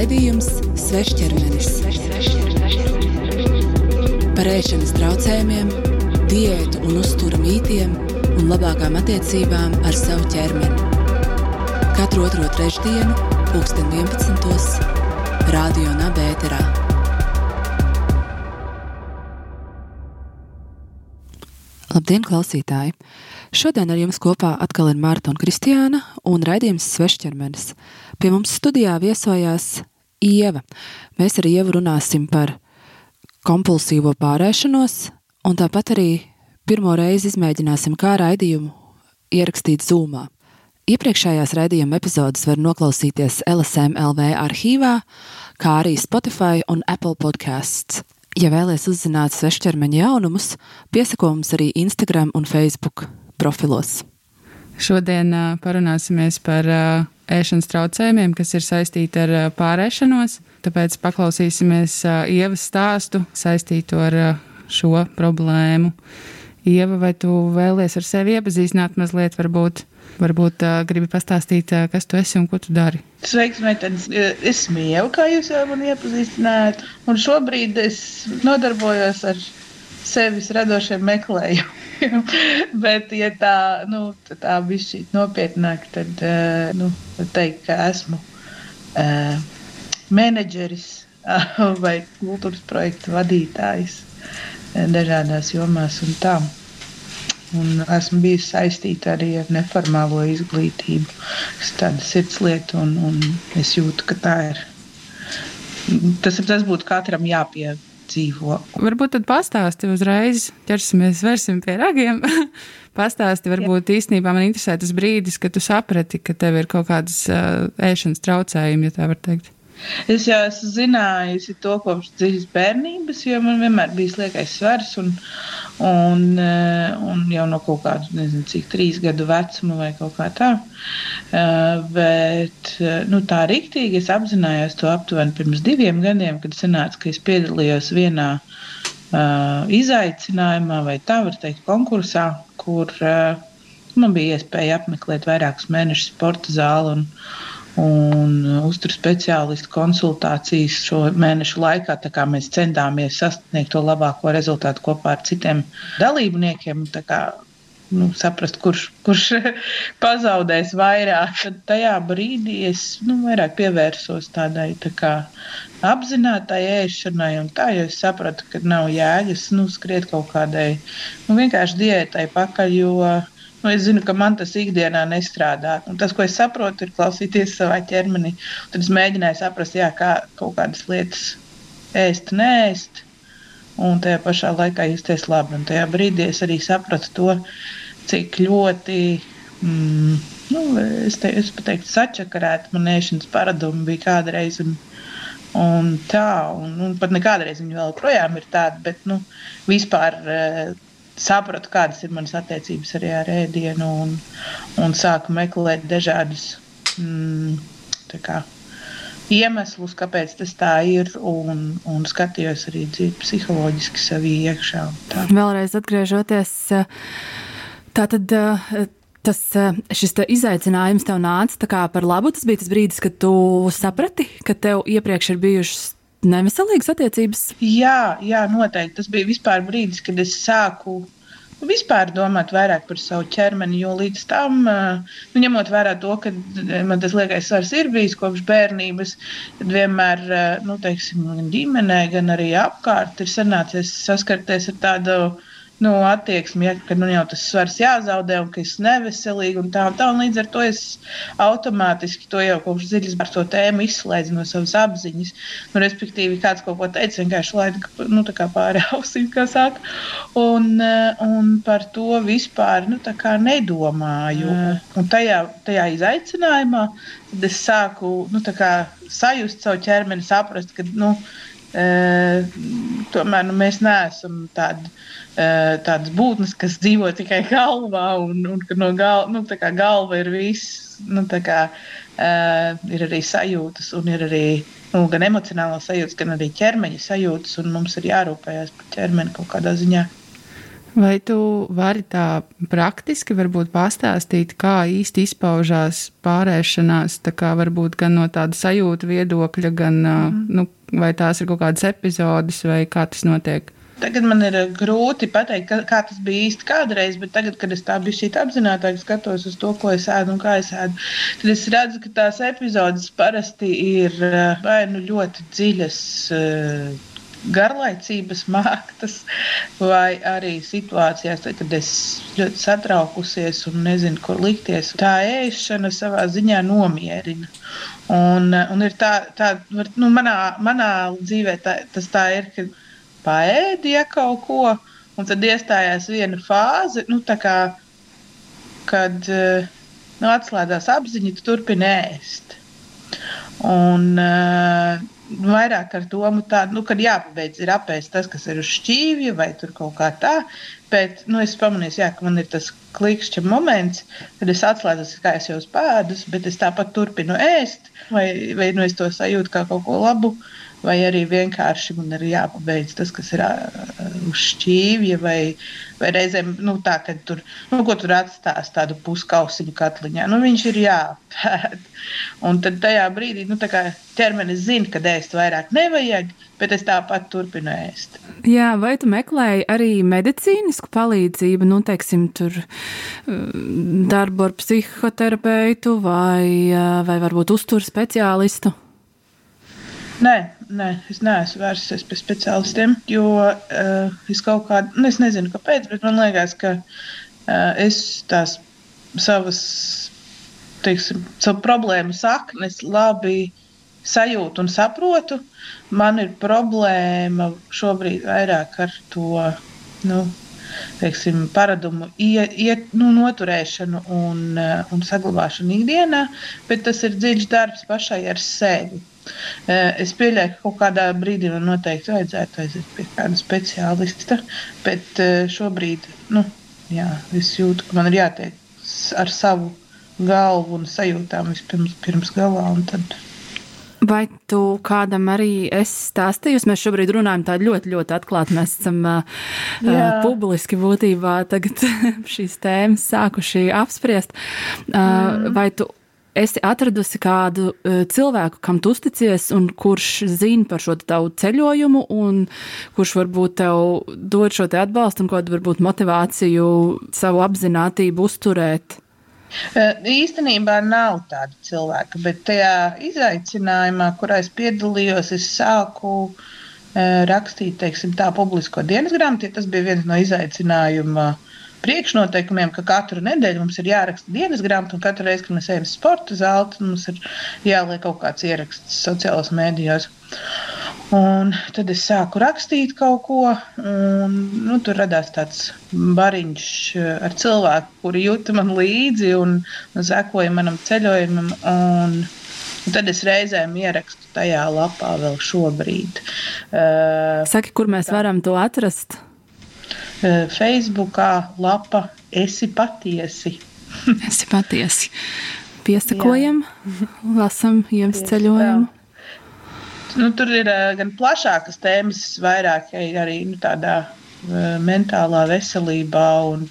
Raidījums Svešķermenis par ēšanas traucējumiem, diētu un uzturu mītiem un labākām attiecībām ar savu ķermeni. Katru otro trešdienu, pulksten 11. Radio Nabērā. Labdien, klausītāji! Šodien ar jums kopā atkal ir Mārta un Kristiāna un raidījums Svešķermenis. Pie mums studijā viesojās Ieva. Mēs ar Ievu runāsim par kompulsīvo pārēšanos, un tāpat arī pirmo reizi izmēģināsim, kā raidījumu ierakstīt Zoomā. Iepriekšējās raidījuma epizodes var noklausīties LSM LV arhīvā, kā arī Spotify un Apple podkāsts. Ja vēlaties uzzināt svešķermeņa jaunumus, piesako mums arī Instagram un Facebook profilos. Šodien uh, parunāsimies par uh, ēšanas traucējumiem, kas ir saistīti ar pārēšanos. Tāpēc paklausīsimies Ievas stāstu saistītu ar šo problēmu. Ieva, vai tu vēlies ar sevi iepazīstināt mazliet, varbūt, varbūt uh, gribi pastāstīt, uh, kas tu esi un ko tu dari? Sveiks, meitenes! Es esmu Ieva, kā jūs jau man iepazīstinājāt, un šobrīd es nodarbojos ar sevis radošiem meklējumiem. Bet, ja tā, nu, tā bija nopietnāk, tad uh, nu, teikt, ka esmu uh, menedžeris vai kultūras projektu vadītājs uh, dažādās jomās un tā. Un esmu bijis saistīta arī ar neformālo izglītību, kas ir tāda sirdslieta, un, un es jūtu, ka tā ir. Tas, tas būtu katram jāpieņem dzīvo. Varbūt tad pastāsti uzreiz, ķersimies, vērsim pie ragiem. pastāsti, varbūt Jā. īstenībā man interesē tas brīdis, kad tu saprati, ka tev ir kaut kādas uh, ēšanas traucējumi, ja tā var teikt. Es jau esmu zinājusi to kopš dziļas bērnības, jo man vienmēr bija sliekais svars. Un, un, eh, un jau no kaut kāda, nezinu, cik trīs gadu vecuma vai kaut kā tā. Eh, bet eh, nu, tā rīktīgi es apzinājos to aptuveni pirms diviem gadiem, kad sanāca, ka es piedalījos vienā uh, izaicinājumā vai tā var teikt konkursā, kur uh, man bija iespēja apmeklēt vairākus mēnešus sporta zāli. Un, un uzturu speciālistu konsultācijas šo mēnešu laikā. Mēs centāmies sasniegt to labāko rezultātu kopā ar citiem dalībniekiem. Kā, nu, saprast, kurš, kurš pazaudēs vairāk. Tad tajā brīdī es nu, vairāk pievērsos tādai tā kā, apzinātai ēšanai, tā jau es sapratu, ka nav jēgas nu, skriet kaut kādai nu, vienkārši diētai pakaļ. Jo, Nu, es zinu, ka man tas ikdienā nestrādā. Un tas, ko es saprotu, ir klausīties savā ķermenī. Tad es mēģināju saprast, jā, kā kaut kādas lietas ēst, neēst, un tajā pašā laikā justies labi. Un tajā brīdī es arī sapratu to, cik ļoti. Mm, nu, es, te, es pateiktu, sačakarēta man ēšanas paradumi bija kādreiz. Un, un tā, un, un pat nekādreiz viņa vēl projām ir tāda, bet nu, vispār sapratu, kādas ir manas attiecības arī ar ēdienu, un, un sāku meklēt dažādus mm, kā, iemeslus, kāpēc tas tā ir, un, un skatījos arī psiholoģiski sevi iekšā. Vēlreiz atgriežoties, tā tad. Tas, šis izaicinājums tev nāca par labu. Tas bija tas brīdis, kad tu saprati, ka tev iepriekš ir bijušas neveselīgas attiecības? Jā, jā, noteikti. Tas bija vispār brīdis, kad es sāku vispār domāt vairāk par savu ķermeni. Jo līdz tam, nu, ņemot vērā to, ka man tas liekais svars ir bijis kopš bērnības, tad vienmēr nu, teiksim, gan ģimenē, gan arī apkārt ir sanācies saskarties ar tādu nu, attieksmi, ja, ka nu, jau tas svars jāzaudē un ka es neveselīgi un tā un tā. Un līdz ar to es automātiski to jau kopš dziļas ar to tēmu izslēdzu no savas apziņas. Nu, respektīvi, kāds kaut ko teica, vienkārši laida nu, pāri ausīm, kā saka. Un, eh, un par to vispār nu, nedomāju. Mm. Un tajā, tajā izaicinājumā es sāku nu, sajust savu ķermeni, saprast, ka. Nu, E, tomēr nu, mēs neesam tādi, e, tādas būtnes, kas dzīvo tikai galvā, un, un no gal, nu, galva ir viss. Nu, kā, e, ir arī sajūtas, un ir arī nu, gan emocionālās sajūtas, gan arī ķermeņa sajūtas, un mums ir jārūpējas par ķermeni kaut kādā ziņā. Vai tu vari tā praktiski pastāstīt, kā īsti izpaužās pārēšanās, tā kā varbūt gan no tāda sajūta viedokļa, gan mm. nu, vai tās ir kaut kādas epizodes, vai kā tas notiek? Tagad man ir grūti pateikt, kā, kā tas bija īsti kādreiz, bet tagad, kad es tā biju šī apzinātāk skatos uz to, ko es ēdu un kā es ēdu, tad es redzu, ka tās epizodes parasti ir vai nu ļoti dziļas garlaicības māktas, vai arī situācijās, kad es ļoti satraukusies un nezinu, kur likties. Tā ēšana savā ziņā nomierina. Un, un ir tā, tā nu, manā, manā dzīvē tā, tas tā ir, ka paēdi ja kaut ko, un tad iestājās viena fāze, nu, kā, kad nu, atslēdzās apziņa, tu turpini ēst. Un, uh, vairāk ar domu tādu, nu, kad jāpabeidz ir apēst tas, kas ir uz šķīvja vai tur kaut kā tā. Bet nu, es pamanīju, jā, ka man ir tas klikšķa moments, kad es atslēdzos, kā es jau spēdus, bet es tāpat turpinu ēst, vai, vai nu, es to sajūtu kā kaut ko labu. Uh, vai arī vienkārši man ir jāpabeidz tas, kas ir uz šķīvja, vai, vai reizēm nu, tā, ka tur, nu, ko tur atstās tādu puskausiņu katliņā. Nu, viņš ir jāpēd. Un tad tajā brīdī nu, ķermenis zina, ka ēst vairāk nevajag, bet es tāpat turpinu ēst. Jā, vai tu meklēji arī medicīnisku palīdzību, nu, teiksim, tur darbu ar psihoterapeitu vai, vai varbūt uzturu speciālistu? Nē, nē, es neesmu vērsies pie speciālistiem, jo uh, es kaut kādā, nu, es nezinu, kāpēc, bet man liekas, ka uh, es tās savas, teiksim, savu problēmu saknes labi sajūtu un saprotu. Man ir problēma šobrīd vairāk ar to, nu, teiksim, paradumu iet, nu, noturēšanu un, uh, un saglabāšanu ikdienā, bet tas ir dziļš darbs pašai ar sevi. Es pieļauju, ka kaut kādā brīdī man noteikti vajadzētu aiziet pie kāda speciālista, bet šobrīd nu, jā, es jūtu, ka man ir jātiek ar savu galvu un sajūtām vispirms pirms galā. Vai tu kādam arī esi stāstījusi? Mēs šobrīd runājam tā ļoti, ļoti atklāti. Mēs esam uh, publiski būtībā tagad šīs tēmas sākuši apspriest. Uh. Vai tu esi atradusi kādu uh, cilvēku, kam tu uzticies, un kurš zina par šo tavu ceļojumu, un kurš varbūt tev dod šo te atbalstu un kādu varbūt motivāciju, savu apziņotību uzturēt? Uh, īstenībā nav tāda cilvēka, bet tajā izaicinājumā, kurā es piedalījos, es sāku uh, rakstīt, teiksim, tā publisko dienas grāmatu. Tas bija viens no izaicinājumiem priekšnoteikumiem, ka katru nedēļu mums ir jāraksta dienas grāmata, un katru reizi, kad mēs ejam uz sporta zāli, mums ir jāliek kaut kāds ieraksts sociālajos mēdījos. Un tad es sāku rakstīt kaut ko, un nu, tur radās tāds bariņš ar cilvēku, kuri jūta man līdzi un, sekoja manam ceļojumam. Un, Un tad es reizēm ierakstu tajā lapā vēl šobrīd. Uh, Saki, kur mēs varam to atrast? Eh, Facebookā lapa Esi patiesi. Esi patiesi. Piesakojam, lasam jums ceļojumu. Nu, tur ir uh, gan plašākas tēmas, vairāk arī nu, tādā uh, mentālā veselībā un,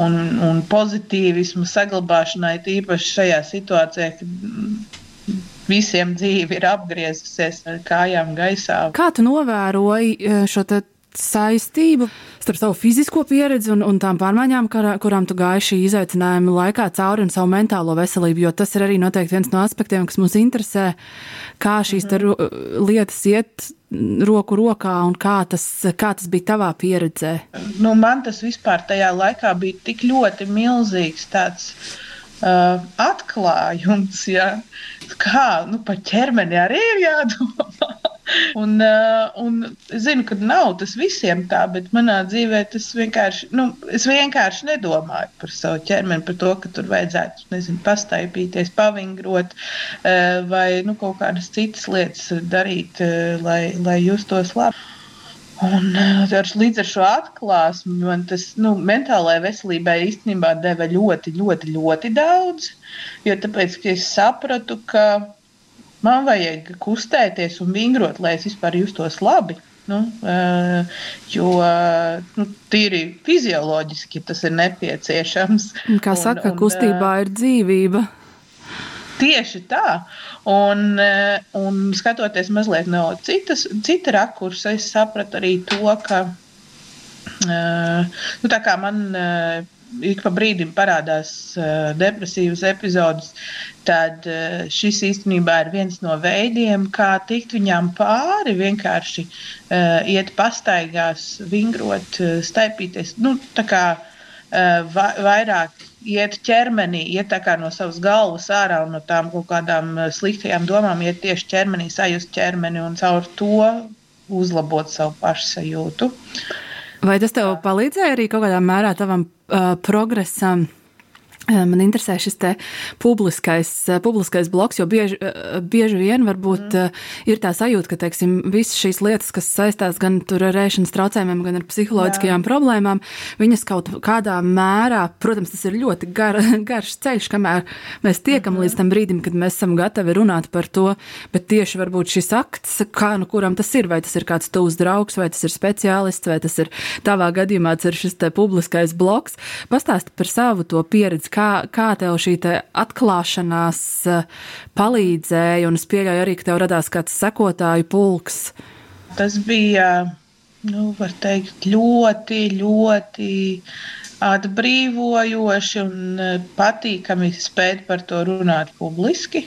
un, un pozitīvismu saglabāšanai, tīpaši šajā situācijā, kad visiem dzīve ir apgriezusies ar kājām gaisā. Kā tu novēroji šo saistību starp savu fizisko pieredzi un, un tām pārmaiņām, kar, kurām tu gāji šī izaicinājuma laikā cauri un savu mentālo veselību, jo tas ir arī noteikti viens no aspektiem, kas mums interesē, kā šīs mhm. lietas iet roku rokā un kā tas, kā tas bija tavā pieredzē. Nu, man tas vispār tajā laikā bija tik ļoti milzīgs tāds uh, atklājums, ja, kā nu, par ķermeni arī ir jādomā. Un, uh, un es zinu, ka nav tas visiem tā, bet manā dzīvē tas vienkārši, nu, es vienkārši nedomāju par savu ķermeni, par to, ka tur vajadzētu, nezinu, pastaipīties, pavingrot uh, vai nu, kaut kādas citas lietas darīt, uh, lai, lai justos labi. Un ar, līdz ar šo atklāsmi man tas nu, mentālajai veselībai īstenībā deva ļoti, ļoti, ļoti daudz. Jo tāpēc, es sapratu, ka Man vajag kustēties un vingrot, lai es vispār justos labi. Nu, jo nu, tīri fizioloģiski tas ir nepieciešams. Kā un, saka, un, kustībā ir dzīvība. Tieši tā. Un, un skatoties mazliet no citas, cita rakursa, es sapratu arī to, ka nu, tā kā man ik pa brīdim parādās uh, depresīvas epizodes, tad uh, šis īstenībā ir viens no veidiem, kā tikt viņām pāri. Vienkārši uh, iet pastaigās, vingrot, uh, staipīties. Nu, tā kā uh, va vairāk iet ķermenī, iet no savas galvas ārā un no tām kaut kādām sliktajām domām, iet tieši ķermenī, sajust ķermeni un caur to uzlabot savu pašsajūtu. Vai tas tev palīdzēja arī kaut kādā mērā tavam uh, progresam? Man interesē šis publiskais, publiskais bloks, jo bieži, bieži vien varbūt mm. ir tā sajūta, ka teiksim, visas šīs lietas, kas saistās gan ar ēšanas traucējumiem, gan ar psiholoģiskajām Jā. problēmām, viņas kaut kādā mērā, protams, tas ir ļoti gar, garš ceļš, kamēr mēs tiekam mm. līdz tam brīdim, kad mēs esam gatavi runāt par to, bet tieši šis akts, kā nu kuram tas ir, vai tas ir kāds tuvs draugs, vai tas ir speciālists, vai tas ir tavā gadījumā tas ir šis publiskais bloks, pastāsti par savu to pieredzi kā, kā tev šī te atklāšanās eh, palīdzēja, un es pieļauju arī, ka tev radās kāds sekotāju pulks? Tas bija, nu, var teikt, ļoti, ļoti atbrīvojoši un eh, patīkami spēt par to runāt publiski,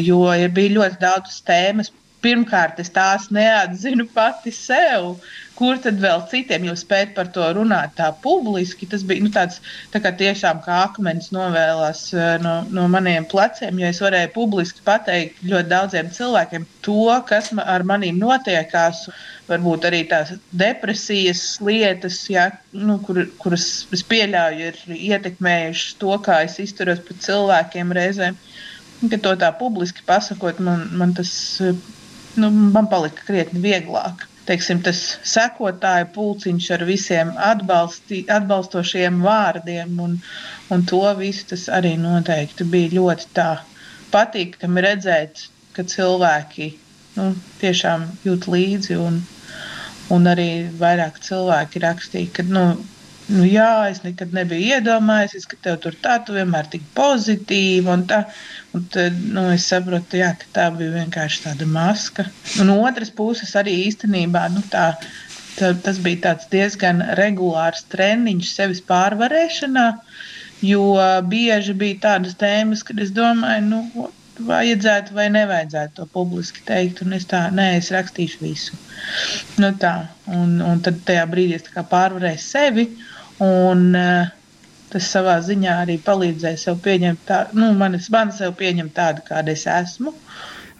jo ja bija ļoti daudz tēmas. Pirmkārt, es tās neatzinu pati sev, kur tad vēl citiem jau spēt par to runāt tā publiski. Tas bija nu, tāds tā kā tiešām kā akmens novēlās eh, no, no maniem pleciem, jo es varēju publiski pateikt ļoti daudziem cilvēkiem to, kas ar maniem notiekās. Varbūt arī tās depresijas lietas, ja, nu, kur, kuras es pieļauju, ir ietekmējušas to, kā es izturos pret cilvēkiem reizēm. Kad to tā publiski pasakot, man, man tas nu, man palika krietni vieglāk. Teiksim, tas sekotāju pulciņš ar visiem atbalsti, atbalstošiem vārdiem, un, un to visu tas arī noteikti bija ļoti tā patīkami redzēt, ka cilvēki nu, tiešām jūt līdzi, un, un arī vairāk cilvēki rakstīja, ka nu, nu, jā, es nekad nebiju iedomājies, ka tev tur tā, tu vienmēr tik pozitīvi. Un tā, un tad, nu, es saprotu, jā, ka tā bija vienkārši tāda maska. Un no otras puses arī īstenībā nu, tā, tā, tas bija diezgan regulārs treniņš sevis pārvarēšanā, jo bieži bija tādas tēmas, kad es domāju, nu, vajadzētu vai nevajadzētu to publiski teikt. Un es tā, nē, es rakstīšu visu. Nu, tā, un, un tad tajā brīdī es pārvarēju sevi. Un, uh, tas savā ziņā arī palīdzēja sev pieņemt tādu, nu, man, man sev pieņemt tādu, kāda es esmu.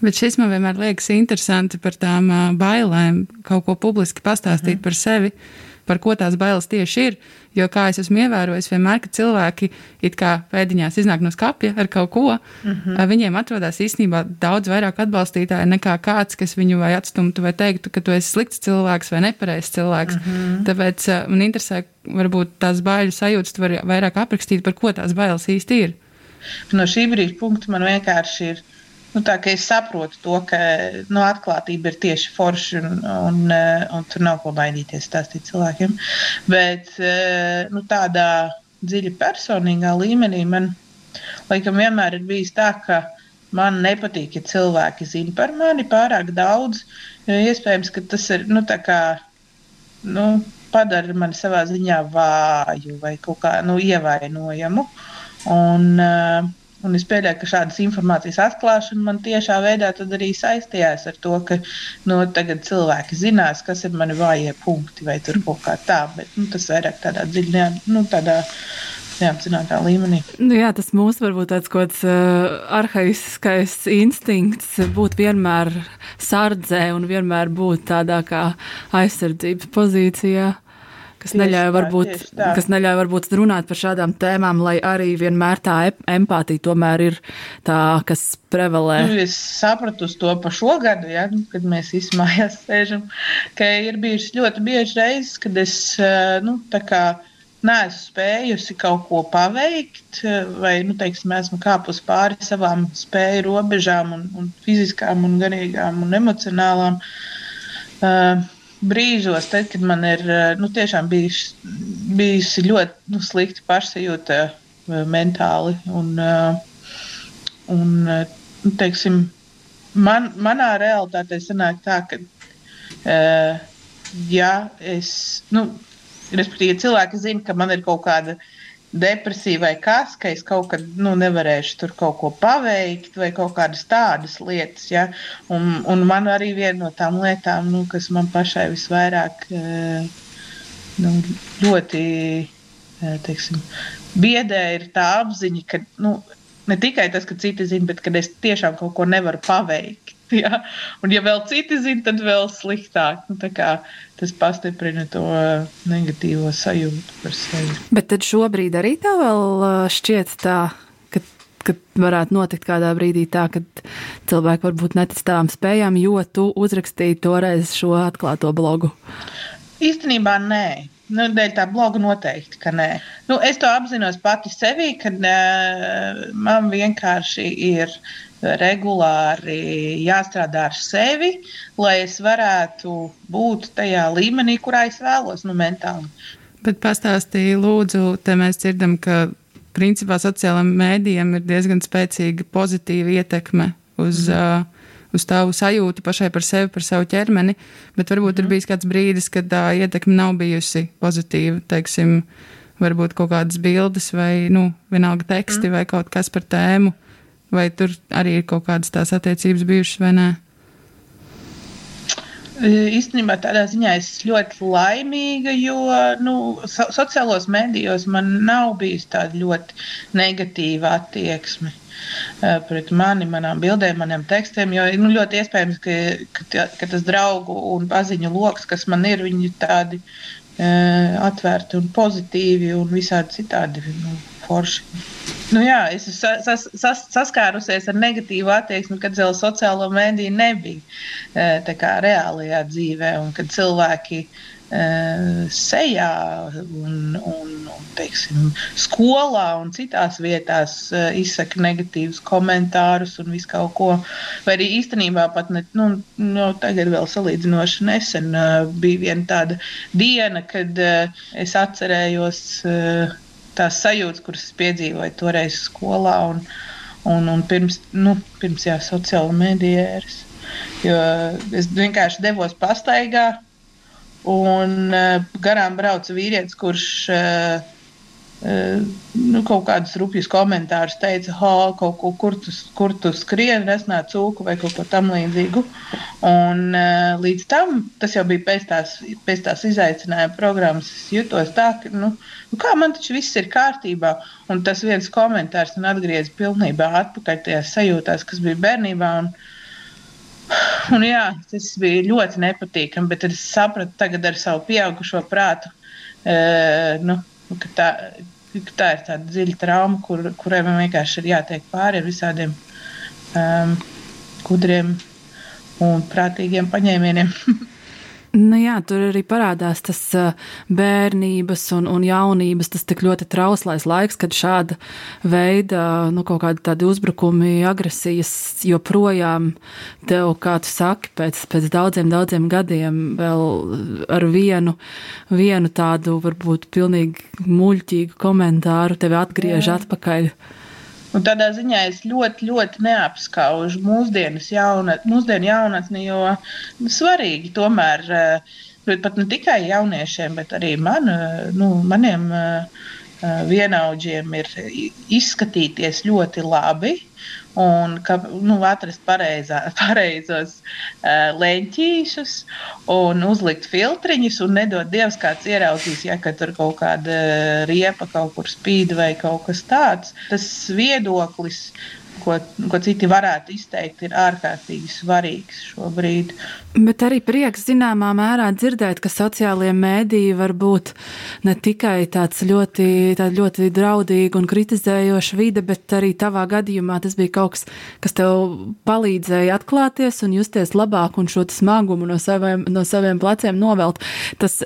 Bet šis man vienmēr liekas interesanti par tām uh, bailēm, kaut ko publiski pastāstīt mm. par sevi. Uh, par ko tās bailes tieši ir. Jo, kā es esmu ievērojis, vienmēr, kad cilvēki it kā pēdiņās iznāk no skapja ar kaut ko, mm -hmm. viņiem atrodas īstenībā daudz vairāk atbalstītāji nekā kāds, kas viņu vai atstumtu vai teiktu, ka tu esi slikts cilvēks vai nepareizs cilvēks. Mm -hmm. Tāpēc man interesē, varbūt tās baiļu sajūtas, tu vari vairāk aprakstīt, par ko tās bailes īsti ir. No šī brīža punkta man vienkārši ir Nu, tā kā es saprotu to, ka nu, atklātība ir tieši forša un, un, eh, un tur nav ko baidīties stāstīt cilvēkiem. Bet eh, nu, tādā dziļi personīgā līmenī man laikam vienmēr ir bijis tā, ka man nepatīk, ja cilvēki zina par mani pārāk daudz. Iespējams, ka tas ir nu, kā, nu, padara mani savā ziņā vāju vai kaut kā nu, ievainojamu. Un, uh, Un es pieļauju, ka šādas informācijas atklāšana man tiešā veidā arī saistījās ar to, ka nu, tagad cilvēki zinās, kas ir mani vājie punkti vai kaut kā tā. Bet nu, tas vairāk tādā dziļā, nu, tādā. Neapzinātā līmenī. Nu, jā, tas mūsu varbūt tāds kāds uh, arhaiskais instinkts būt vienmēr sardzē un vienmēr būt tādā kā aizsardzības pozīcijā kas neļauj, varbūt, kas neļauj varbūt runāt par šādām tēmām, lai arī vienmēr tā empātija tomēr ir tā, kas prevalē. Nu, es sapratu to pa šo gadu, ja, nu, kad mēs izmājās sēžam, ka ir bijušas ļoti bieži reizes, kad es, eh, nu, tā kā neesmu spējusi kaut ko paveikt, vai, nu, teiksim, esmu kāpus pāri savām spēju robežām, un, un fiziskām, un garīgām un emocionālām. Uh, brīžos, tad, kad man ir nu, tiešām bijis, bijusi ļoti nu, slikta pašsajūta mentāli. Un, un, nu, teiksim, man, manā realitātē sanāk tā, ka, ja es, nu, respektīvi, cilvēki zina, ka man ir kaut kāda uh, depresija vai kas, ka es kaut kad nu, nevarēšu tur kaut ko paveikt vai kaut kādas tādas lietas. Ja? Un, un man arī viena no tām lietām, nu, kas man pašai visvairāk eh, nu, ļoti eh, teiksim, biedē, ir tā apziņa, ka nu, ne tikai tas, ka citi zina, bet ka es tiešām kaut ko nevaru paveikt. Ja? Un, ja vēl citi zina, tad vēl sliktāk. Nu, tas pastiprina to negatīvo sajūtu par sevi. Bet tad šobrīd arī tā vēl šķiet tā. Kad varētu notikt kādā brīdī tā, ka cilvēki varbūt netic tām spējām, jo tu uzrakstīji toreiz šo atklāto blogu. Īstenībā nē. Nu, dēļ tā bloga noteikti, ka nē. Nu, es to apzinos pati sevī, ka uh, man vienkārši ir regulāri jāstrādā ar sevi, lai es varētu būt tajā līmenī, kurā es vēlos, nu, mentāli. Bet pastāstīja, lūdzu, te mēs dzirdam, ka principā sociālajiem mēdījiem ir diezgan spēcīga pozitīva ietekme uz. Mm. Uh, uz tavu sajūtu pašai par sevi, par savu ķermeni, bet varbūt ir mhm. bijis kāds brīdis, kad tā ietekme nav bijusi pozitīva. Teiksim, varbūt kaut kādas bildes vai, nu, vienalga teksti mm. vai kaut kas par tēmu, Vai tur arī ir kaut kādas tās attiecības bijušas vai nē? E, īstenībā tādā ziņā es ļoti laimīga, jo nu, so, sociālos medijos man nav bijusi tāda ļoti negatīva attieksme uh, pret mani, manām bildēm, maniem tekstiem. Jo nu, ļoti iespējams, ka, ka, ka tas draugu un paziņu lokus, kas man ir, viņi ir tādi uh, atvērti un pozitīvi un visādi citādi nu, forši. Nu jā, es esmu sas, sas, saskārusies ar negatīvu attieksmi, kad vēl sociālo mediju nebija e, kā reālajā dzīvē, un kad cilvēki uh, sejā un, un, un teiksim, skolā un citās vietās uh, izsaka negatīvus komentārus un visu kaut ko. Vai arī īstenībā pat ne, nu, nu, tagad vēl salīdzinoši nesen uh, bija viena tāda diena, kad es atcerējos. Tās sajūtas, kuras piedzīvoju toreiz skolā un, un, un pirms, nu, pirms jā, sociāla mediju ēras. Jo es vienkārši devos pastaigā, un uh, garām brauca vīrietis, kurš uh, nu, kaut kādus rupjus komentārus teica, ha, kaut ko, kur tu, kur tu skrieni, resnā cūku vai kaut ko tam līdzīgu. Un uh, līdz tam, tas jau bija pēc tās, pēc tās izaicinājuma programmas, es jutos tā, ka, nu, nu kā man taču viss ir kārtībā. Un tas viens komentārs man atgrieza pilnībā atpakaļ tajās sajūtās, kas bija bērnībā. Un, Un jā, tas bija ļoti nepatīkami, bet es sapratu tagad ar savu pieaugušo prātu, e, nu, ka tā, tā ir tāda dziļa trauma, kur, kurai man vienkārši ir jātiek pāri ar visādiem um, gudriem un prātīgiem paņēmieniem. Nu jā, tur arī parādās tas bērnības un, un jaunības, tas tik ļoti trauslais laiks, kad šāda veida nu, kaut kādi tādi uzbrukumi, agresijas joprojām tev, kā tu saki, pēc, pēc daudziem, daudziem gadiem vēl ar vienu, vienu tādu varbūt pilnīgi muļķīgu komentāru tevi atgriež jā. atpakaļ. Un tādā ziņā es ļoti, ļoti neapskaužu mūsdienas jaunat, mūsdienu jaunatni, jo svarīgi tomēr, eh, pat ne tikai jauniešiem, bet arī man, eh, nu, maniem uh, vienaudžiem ir izskatīties ļoti labi un ka, nu, atrast pareizā, pareizos uh, leņķīšus un uzlikt filtriņus un nedot Dievs, kāds ieraudzīs, ja ka tur kaut kāda riepa kaut kur spīd vai kaut kas tāds. Tas viedoklis ko, ko citi varētu izteikt, ir ārkārtīgi svarīgs šobrīd. Bet arī prieks zināmā mērā dzirdēt, ka sociālie mēdīji var būt ne tikai tāds ļoti, ļoti draudīga un kritizējoša vide, bet arī tavā gadījumā tas bija kaut kas, kas tev palīdzēja atklāties un justies labāk un šo smagumu no saviem, no saviem pleciem novelt. Tas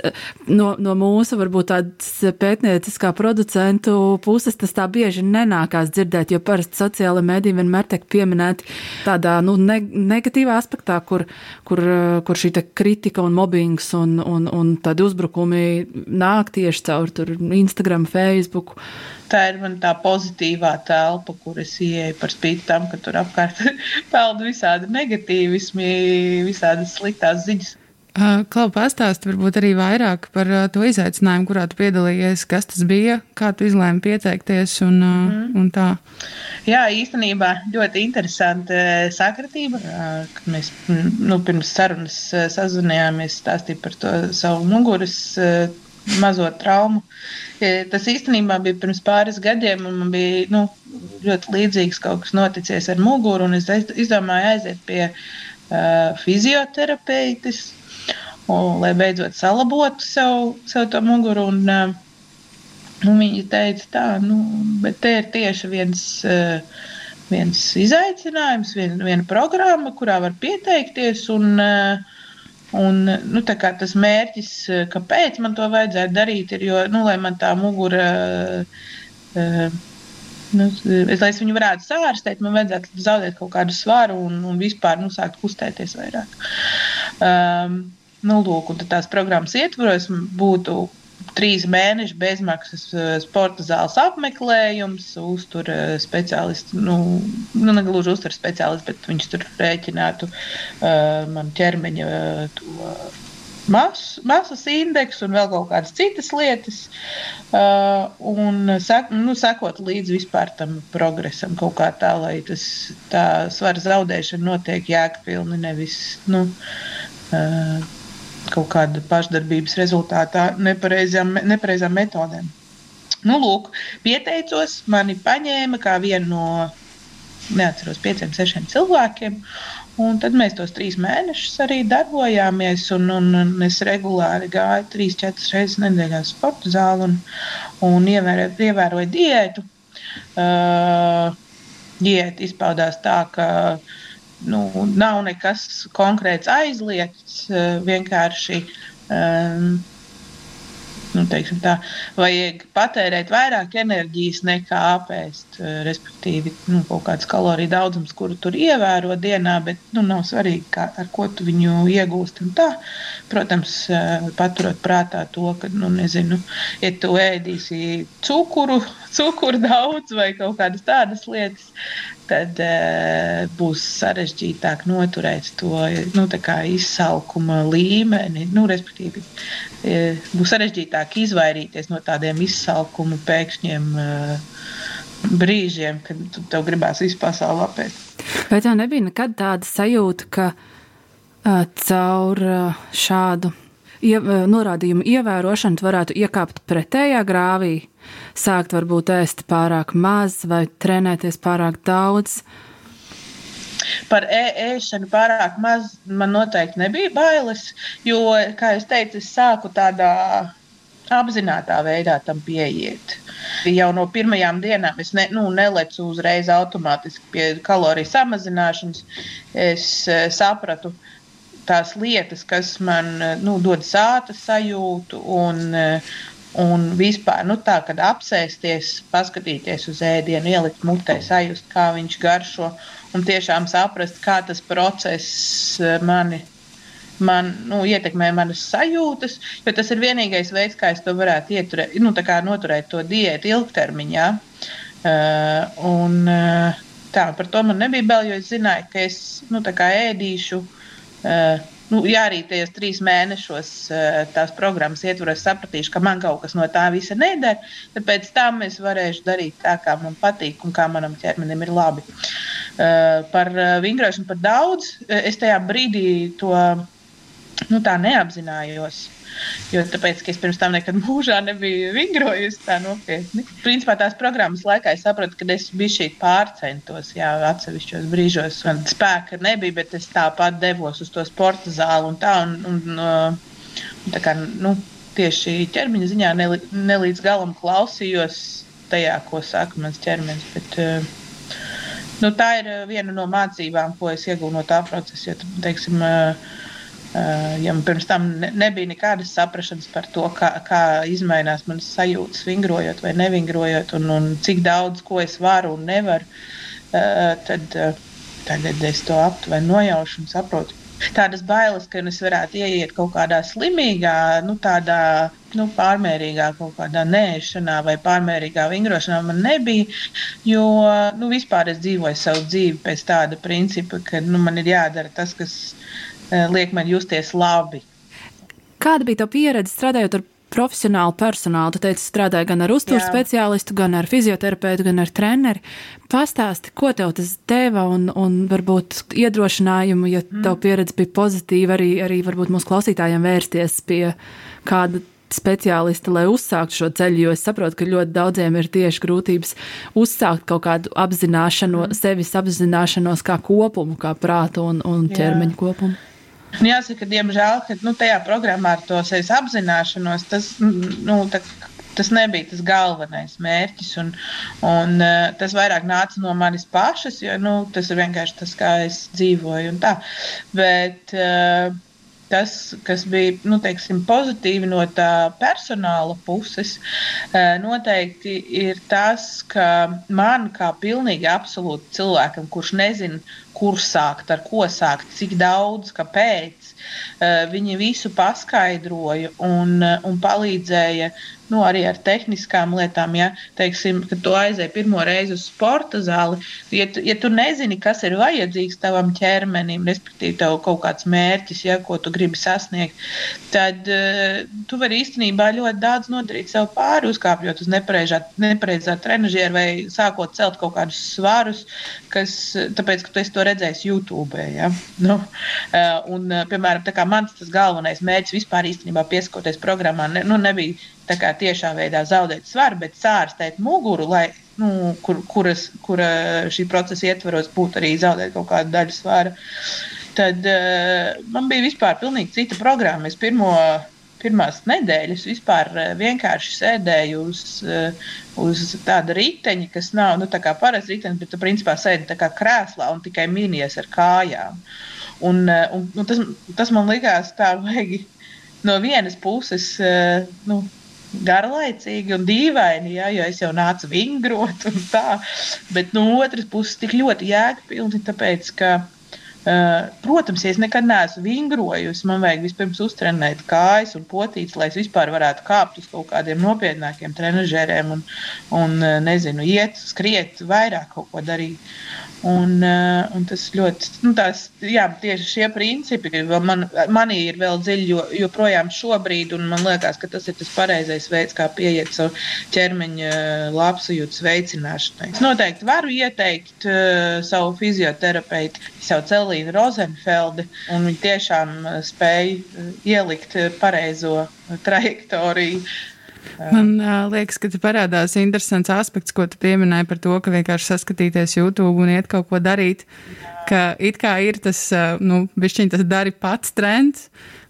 no, no mūsu varbūt tādas pētnieciskā producentu puses tas tā bieži nenākās dzirdēt, jo parasti sociāla mēdīja raidījumi vienmēr tiek pieminēti tādā nu, ne, negatīvā aspektā, kur, kur, kur šī kritika un mobbings un, un, un tādi uzbrukumi nāk tieši caur Instagram, Facebook. Tā ir man tā pozitīvā telpa, kur es ieeju par spīti tam, ka tur apkārt peld visādi negatīvismi, visādas sliktās ziņas. Klau, pastāsti varbūt arī vairāk par to izaicinājumu, kurā tu piedalījies, kas tas bija, kā tu izlēmi pieteikties un, mm. un tā. Jā, īstenībā ļoti interesanti sakritība, mēs nu, pirms sarunas sazvanījāmies, stāstīja par to savu muguras mazo traumu. Tas īstenībā bija pirms pāris gadiem, un man bija nu, ļoti līdzīgs kaut kas noticies ar muguru, un es izdomāju aiziet pie uh, fizioterapeitas un, lai beidzot salabotu sev, sev to muguru. Un, uh, un viņi teica, tā, nu, bet te ir tieši viens. Uh, viens izaicinājums, viena, viena programma, kurā var pieteikties. Un, un, nu, tas mērķis, kāpēc man to vajadzētu darīt, ir, jo, nu, lai man tā mugura, nu, lai es viņu varētu sārstēt, man vajadzētu zaudēt kaut kādu svaru un, un vispār nu, sākt kustēties vairāk. Um, Nu, lūk, tās programmas ietvaros būtu trīs mēnešu bezmaksas eh, sporta zāles apmeklējums, uztur eh, speciālists, nu, nu negluži uztur speciālists, bet viņš tur rēķinātu uh, man ķermeņa to mas, masas indeksu un vēl kaut kādas citas lietas. Uh, un sek, nu, sekot līdzi vispār tam progresam kaut kā tā, lai tas tā svara zaudēšana notiek jēgpilni, nevis, nu, uh, kaut kāda pašdarbības rezultātā nepareizām, nepareizām metodēm. Nu, lūk, pieteicos, mani paņēma kā vienu no, neatceros, pieciem, sešiem cilvēkiem. Un tad mēs tos trīs mēnešus arī darbojāmies. Un, un, un es regulāri gāju trīs, četras reizes nedēļā uz sporta zāli un, un ievēroju, ievēroju diētu. Uh, diēta izpaudās tā, ka uh, nu, nav nekas konkrēts aizliegts. Eh, vienkārši um, nu, tā, vajag patērēt vairāk enerģijas nekā apēst. Eh, respektīvi, nu, kaut kāds kaloriju daudzums, kuru tur ievēro dienā, bet nu, nav svarīgi, kā, ar ko tu viņu iegūsti. Protams, eh, paturot prātā to, ka, nu, nezinu, ja tu ēdīsi cukuru, cukuru daudz vai kaut kādas tādas lietas, tad uh, būs sarežģītāk noturēt to nu, izsalkuma līmeni. Nu, respektīvi, uh, būs sarežģītāk izvairīties no tādiem izsalkuma pēkšņiem uh, brīžiem, kad tev gribās visu pasauli apēst. Vai tev nebija nekad tāda sajūta, ka uh, caur uh, šādu ie, norādījumu ievērošanu varētu iekāpt pretējā grāvī, sākt varbūt ēst pārāk maz vai trenēties pārāk daudz. Par ēšanu pārāk maz man noteikti nebija bailes, jo, kā jau teicu, es sāku tādā apzināta veidā tam pieiet. Jau no pirmajām dienām es ne, nu, nelecu uzreiz automātiski pie kaloriju samazināšanas. Es sapratu, ka tās lietas, kas man nu, dod sāta sajūtu un, un vispār nu, tā, kad apsēsties, paskatīties uz ēdienu, ielikt mutē, sajust, kā viņš garšo un tiešām saprast, kā tas process mani. Man nu, ietekmē manas sajūtas, jo tas ir vienīgais veids, kā es to varētu ieturēt, nu, noturēt to diētu ilgtermiņā. Uh, un, uh, tā, par to man nebija bail, jo es zināju, ka es nu, ēdīšu uh, Uh, nu, ja arī tajos trīs mēnešos uh, tās programmas ietvaros sapratīšu, ka man kaut kas no tā visa neder, tad pēc tam es varēšu darīt tā, kā man patīk un kā manam ķermenim ir labi. Uh, par vingrošanu par daudz es tajā brīdī to nu, neapzinājos. Jo tāpēc, ka es pirms tam nekad mūžā nebiju vingrojusi tā nopietni. Principā tās programmas laikā es sapratu, ka es biju šī pārcentos, jā, atsevišķos brīžos. Man spēka nebija, bet es tāpat devos uz to sporta zāli un tā. Un, un, un, tā kā, nu, tieši ķermeņa ziņā ne, ne līdz galam klausījos tajā, ko saka mans ķermenis. Bet, nu, tā ir viena no mācībām, ko es iegūstu no tā procesa. Jo, teiksim, uh, Eh, ja man pirms tam nebija nekādas saprašanas par to, kā, kā mainās manas sajūtas, vingrojot vai nevingrojot, un, un cik daudz ko es varu un nevaru tad, tagad es to aptuveni nojaušu un saprotu. Tādas bailes, ka es varētu ieiet kaut kādā slimīgā, nu, tādā nu, pārmērīgā kaut kādā nēšanā vai pārmērīgā vingrošanā man nebija. Jo nu, vispār es dzīvoju savu dzīvi pēc tāda principa, ka nu, man ir jādara tas, kas liek man justies labi. Kāda bija tā pieredze strādājot ar profesionālu personālu. Tu teici, strādāji gan ar uzturu speciālistu, gan ar fizioterapeitu, gan ar treneri. Pastāsti, ko tev tas deva un, un varbūt iedrošinājumu, ja mm. tev pieredze bija pozitīva, arī, arī varbūt mūsu klausītājiem vērsties pie kāda speciālisti, lai uzsāktu šo ceļu, jo es saprotu, ka ļoti daudziem ir tieši grūtības uzsākt kaut kādu apzināšanos, mm. sevis apzināšanos kā kopumu, kā prātu un, un ķermeņa kopumu. Un jāsaka, diemžēl, ka nu, tajā programmā ar to sevis apzināšanos tas, nu, tā, tas nebija tas galvenais mērķis. Un, un, uh, tas vairāk nāca no manis pašas, jo nu, tas ir vienkārši tas, kā es dzīvoju. Bet, uh, tas, kas bija nu, teiksim, pozitīvi no tā personāla puses, noteikti ir tas, ka man, kā pilnīgi absolūti cilvēkam, kurš nezina, kur sākt, ar ko sākt, cik daudz, kāpēc, viņi visu paskaidroja un, un palīdzēja nu, arī ar tehniskām lietām. Ja, teiksim, kad tu aizēji pirmo reizi uz sporta zāli, ja tu, ja tu nezini, kas ir vajadzīgs tavam ķermenim, respektīvi, tev kaut kāds mērķis, ja, ko tu gribi sasniegt, tad uh, tu vari īstenībā ļoti daudz nodarīt sev pāri, uzkāpjot uz nepareizā, nepareizā trenižera vai sākot celt kaut kādus svarus, kas, tāpēc, ka tu esi to redzējis YouTube. Ja? Nu, uh, un, uh, piemēram, mans tas galvenais mērķis vispār īstenībā piesakoties programmā ne, nu, nebija tiešā veidā zaudēt svaru, bet sārstēt muguru, lai, nu, kur, kuras, kura šī procesa ietvaros būtu arī zaudēt kaut kādu daļu svara. Tad uh, man bija vispār pilnīgi cita programma. Es pirmo, pirmās nedēļas vispār uh, vienkārši sēdēju uz, uh, uz tāda riteņa, kas nav nu, kā parasts ritenis, bet tu principā sēdi kā krēslā un tikai mīnies ar kājām. Un, un, un tas, tas man likās tā vajag no vienas puses, nu, garlaicīgi un dīvaini, ja, jo es jau nācu vingrot un tā. Bet no otras puses, tik ļoti jēgpilni, tāpēc ka. Uh, protams, ja es nekad neesmu vingrojusi, man vajag vispirms uztrenēt kājas un potītes, lai es vispār varētu kāpt uz kaut kādiem nopietnākiem trenižeriem un, un nezinu, iet, skriet, vairāk kaut ko darīt. Un, uh, un tas ļoti, nu, tās, jā, tieši šie principi man, manī ir vēl dziļi, jo, joprojām šobrīd, un man liekas, ka tas ir tas pareizais veids, kā pieiet savu ķermeņa labsajūtas veicināšanai. Es noteikti varu ieteikt uh, savu fizioterapeitu, savu Celīnu Rozenfeldi, un viņa tiešām spēja ielikt pareizo trajektoriju Man uh, liekas, ka te parādās interesants aspekts, ko tu pieminēji par to, ka vienkārši saskatīties YouTube un iet kaut ko darīt. Ka it kā ir tas, uh, nu, bišķiņ tas dari pats trends,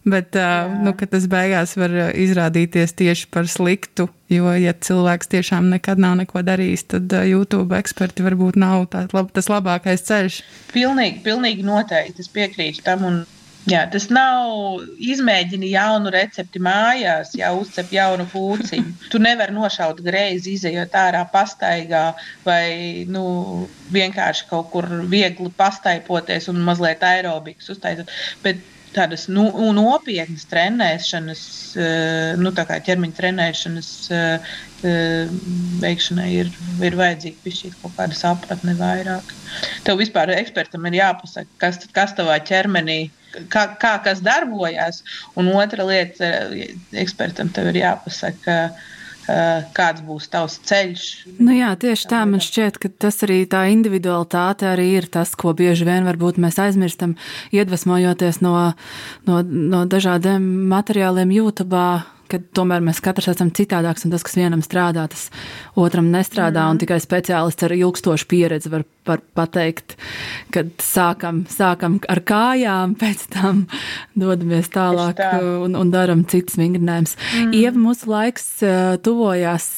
bet uh, nu, tas beigās var izrādīties tieši par sliktu. Jo, ja cilvēks tiešām nekad nav neko darījis, tad uh, YouTube eksperti varbūt nav tā, lab, tas labākais ceļš. Pilnīgi, pilnīgi noteikti. Es piekrītu tam. Un Jā, tas nav izmēģini jaunu recepti mājās, jau uzcep jaunu pūciņu. Tu nevari nošaut greizi, izējot ārā pastaigā vai nu, vienkārši kaut kur viegli pastaipoties un mazliet aerobikas uztaisīt. Bet tādas nu, nopietnas trenēšanas, eh, nu, tā kā ķermeņa trenēšanas eh, eh, veikšanai ir, ir vajadzīga pišķīt kaut kāda sapratne vairāk. Tev vispār ekspertam ir jāpasaka, kas, kas tavā ķermenī ir kā, kā kas darbojas. Un otra lieta, ekspertam tev ir jāpasaka. Kāds būs tavs ceļš? Nu jā, tieši tā man šķiet, ka tas arī tā individualitāte arī ir tas, ko bieži vien varbūt mēs aizmirstam, iedvesmojoties no, no, no dažādiem materiāliem YouTube ka tomēr mēs katrs esam citādāks, un tas, kas vienam strādā, tas otram nestrādā. Mm. Tikai speciālists ar ilgstošu pieredzi var, var pateikt, kad sākam, sākam ar kājām, pēc tam dodamies tālāk tā. un, un darām citas vingrinājumus. Mm. Ieva, mūsu laiks tuvojās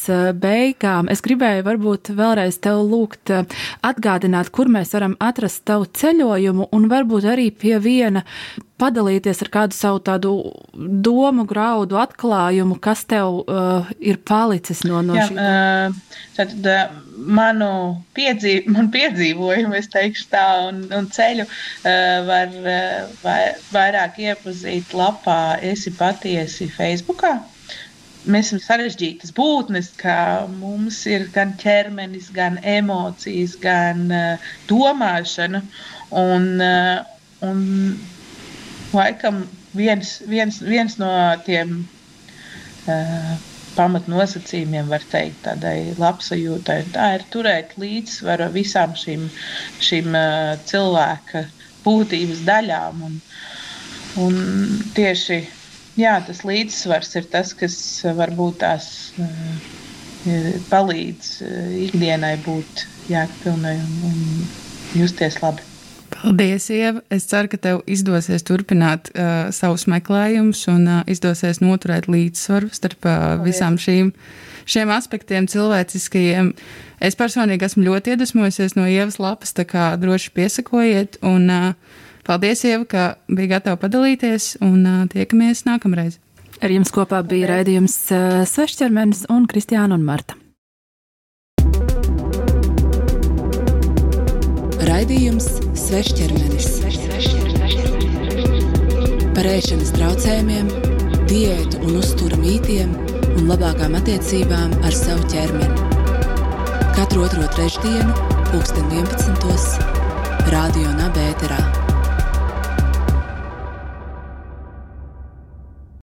beigām. Es gribēju varbūt vēlreiz tev lūgt atgādināt, kur mēs varam atrast tavu ceļojumu un varbūt arī pie viena padalīties ar kādu savu tādu domu, graudu, atklājumu, kas tev uh, ir palicis no, no šī? Uh, tad, uh, manu piedzīv, man piedzīvojumu, es teikšu tā, un, un ceļu uh, var uh, vai, vairāk iepazīt lapā Esi patiesi Facebookā. Mēs esam sarežģītas būtnes, ka mums ir gan ķermenis, gan emocijas, gan uh, domāšana. Un, uh, un laikam viens, viens, viens no tiem pamatnosacījumiem, var teikt, tādai labsajūtai, tā ir turēt līdzsvaru visām šīm, šīm uh, cilvēka būtības daļām. Un, un tieši jā, tas līdzsvars ir tas, kas varbūt tās uh, palīdz ikdienai būt jēgpilnai un, un justies labi. Paldies, Ieva. Es ceru, ka tev izdosies turpināt uh, savus meklējumus un uh, izdosies noturēt līdzsvaru starp uh, visām šīm, šiem aspektiem, cilvēciskajiem. Es personīgi esmu ļoti iedvesmojusies no Ievas lapas, tā kā droši piesakojiet. Un, uh, paldies, Ieva, ka bija gatava padalīties un uh, tiekamies nākamreiz. Ar jums kopā bija raidījums uh, Svešķermenis un Kristiāna un Marta. Raidījums Svešķermenis par ēšanas traucējumiem, diētu un uzturu mītiem un labākām attiecībām ar savu ķermeni. Katru otro trešdienu, pulksten 11. Radio Nabērā.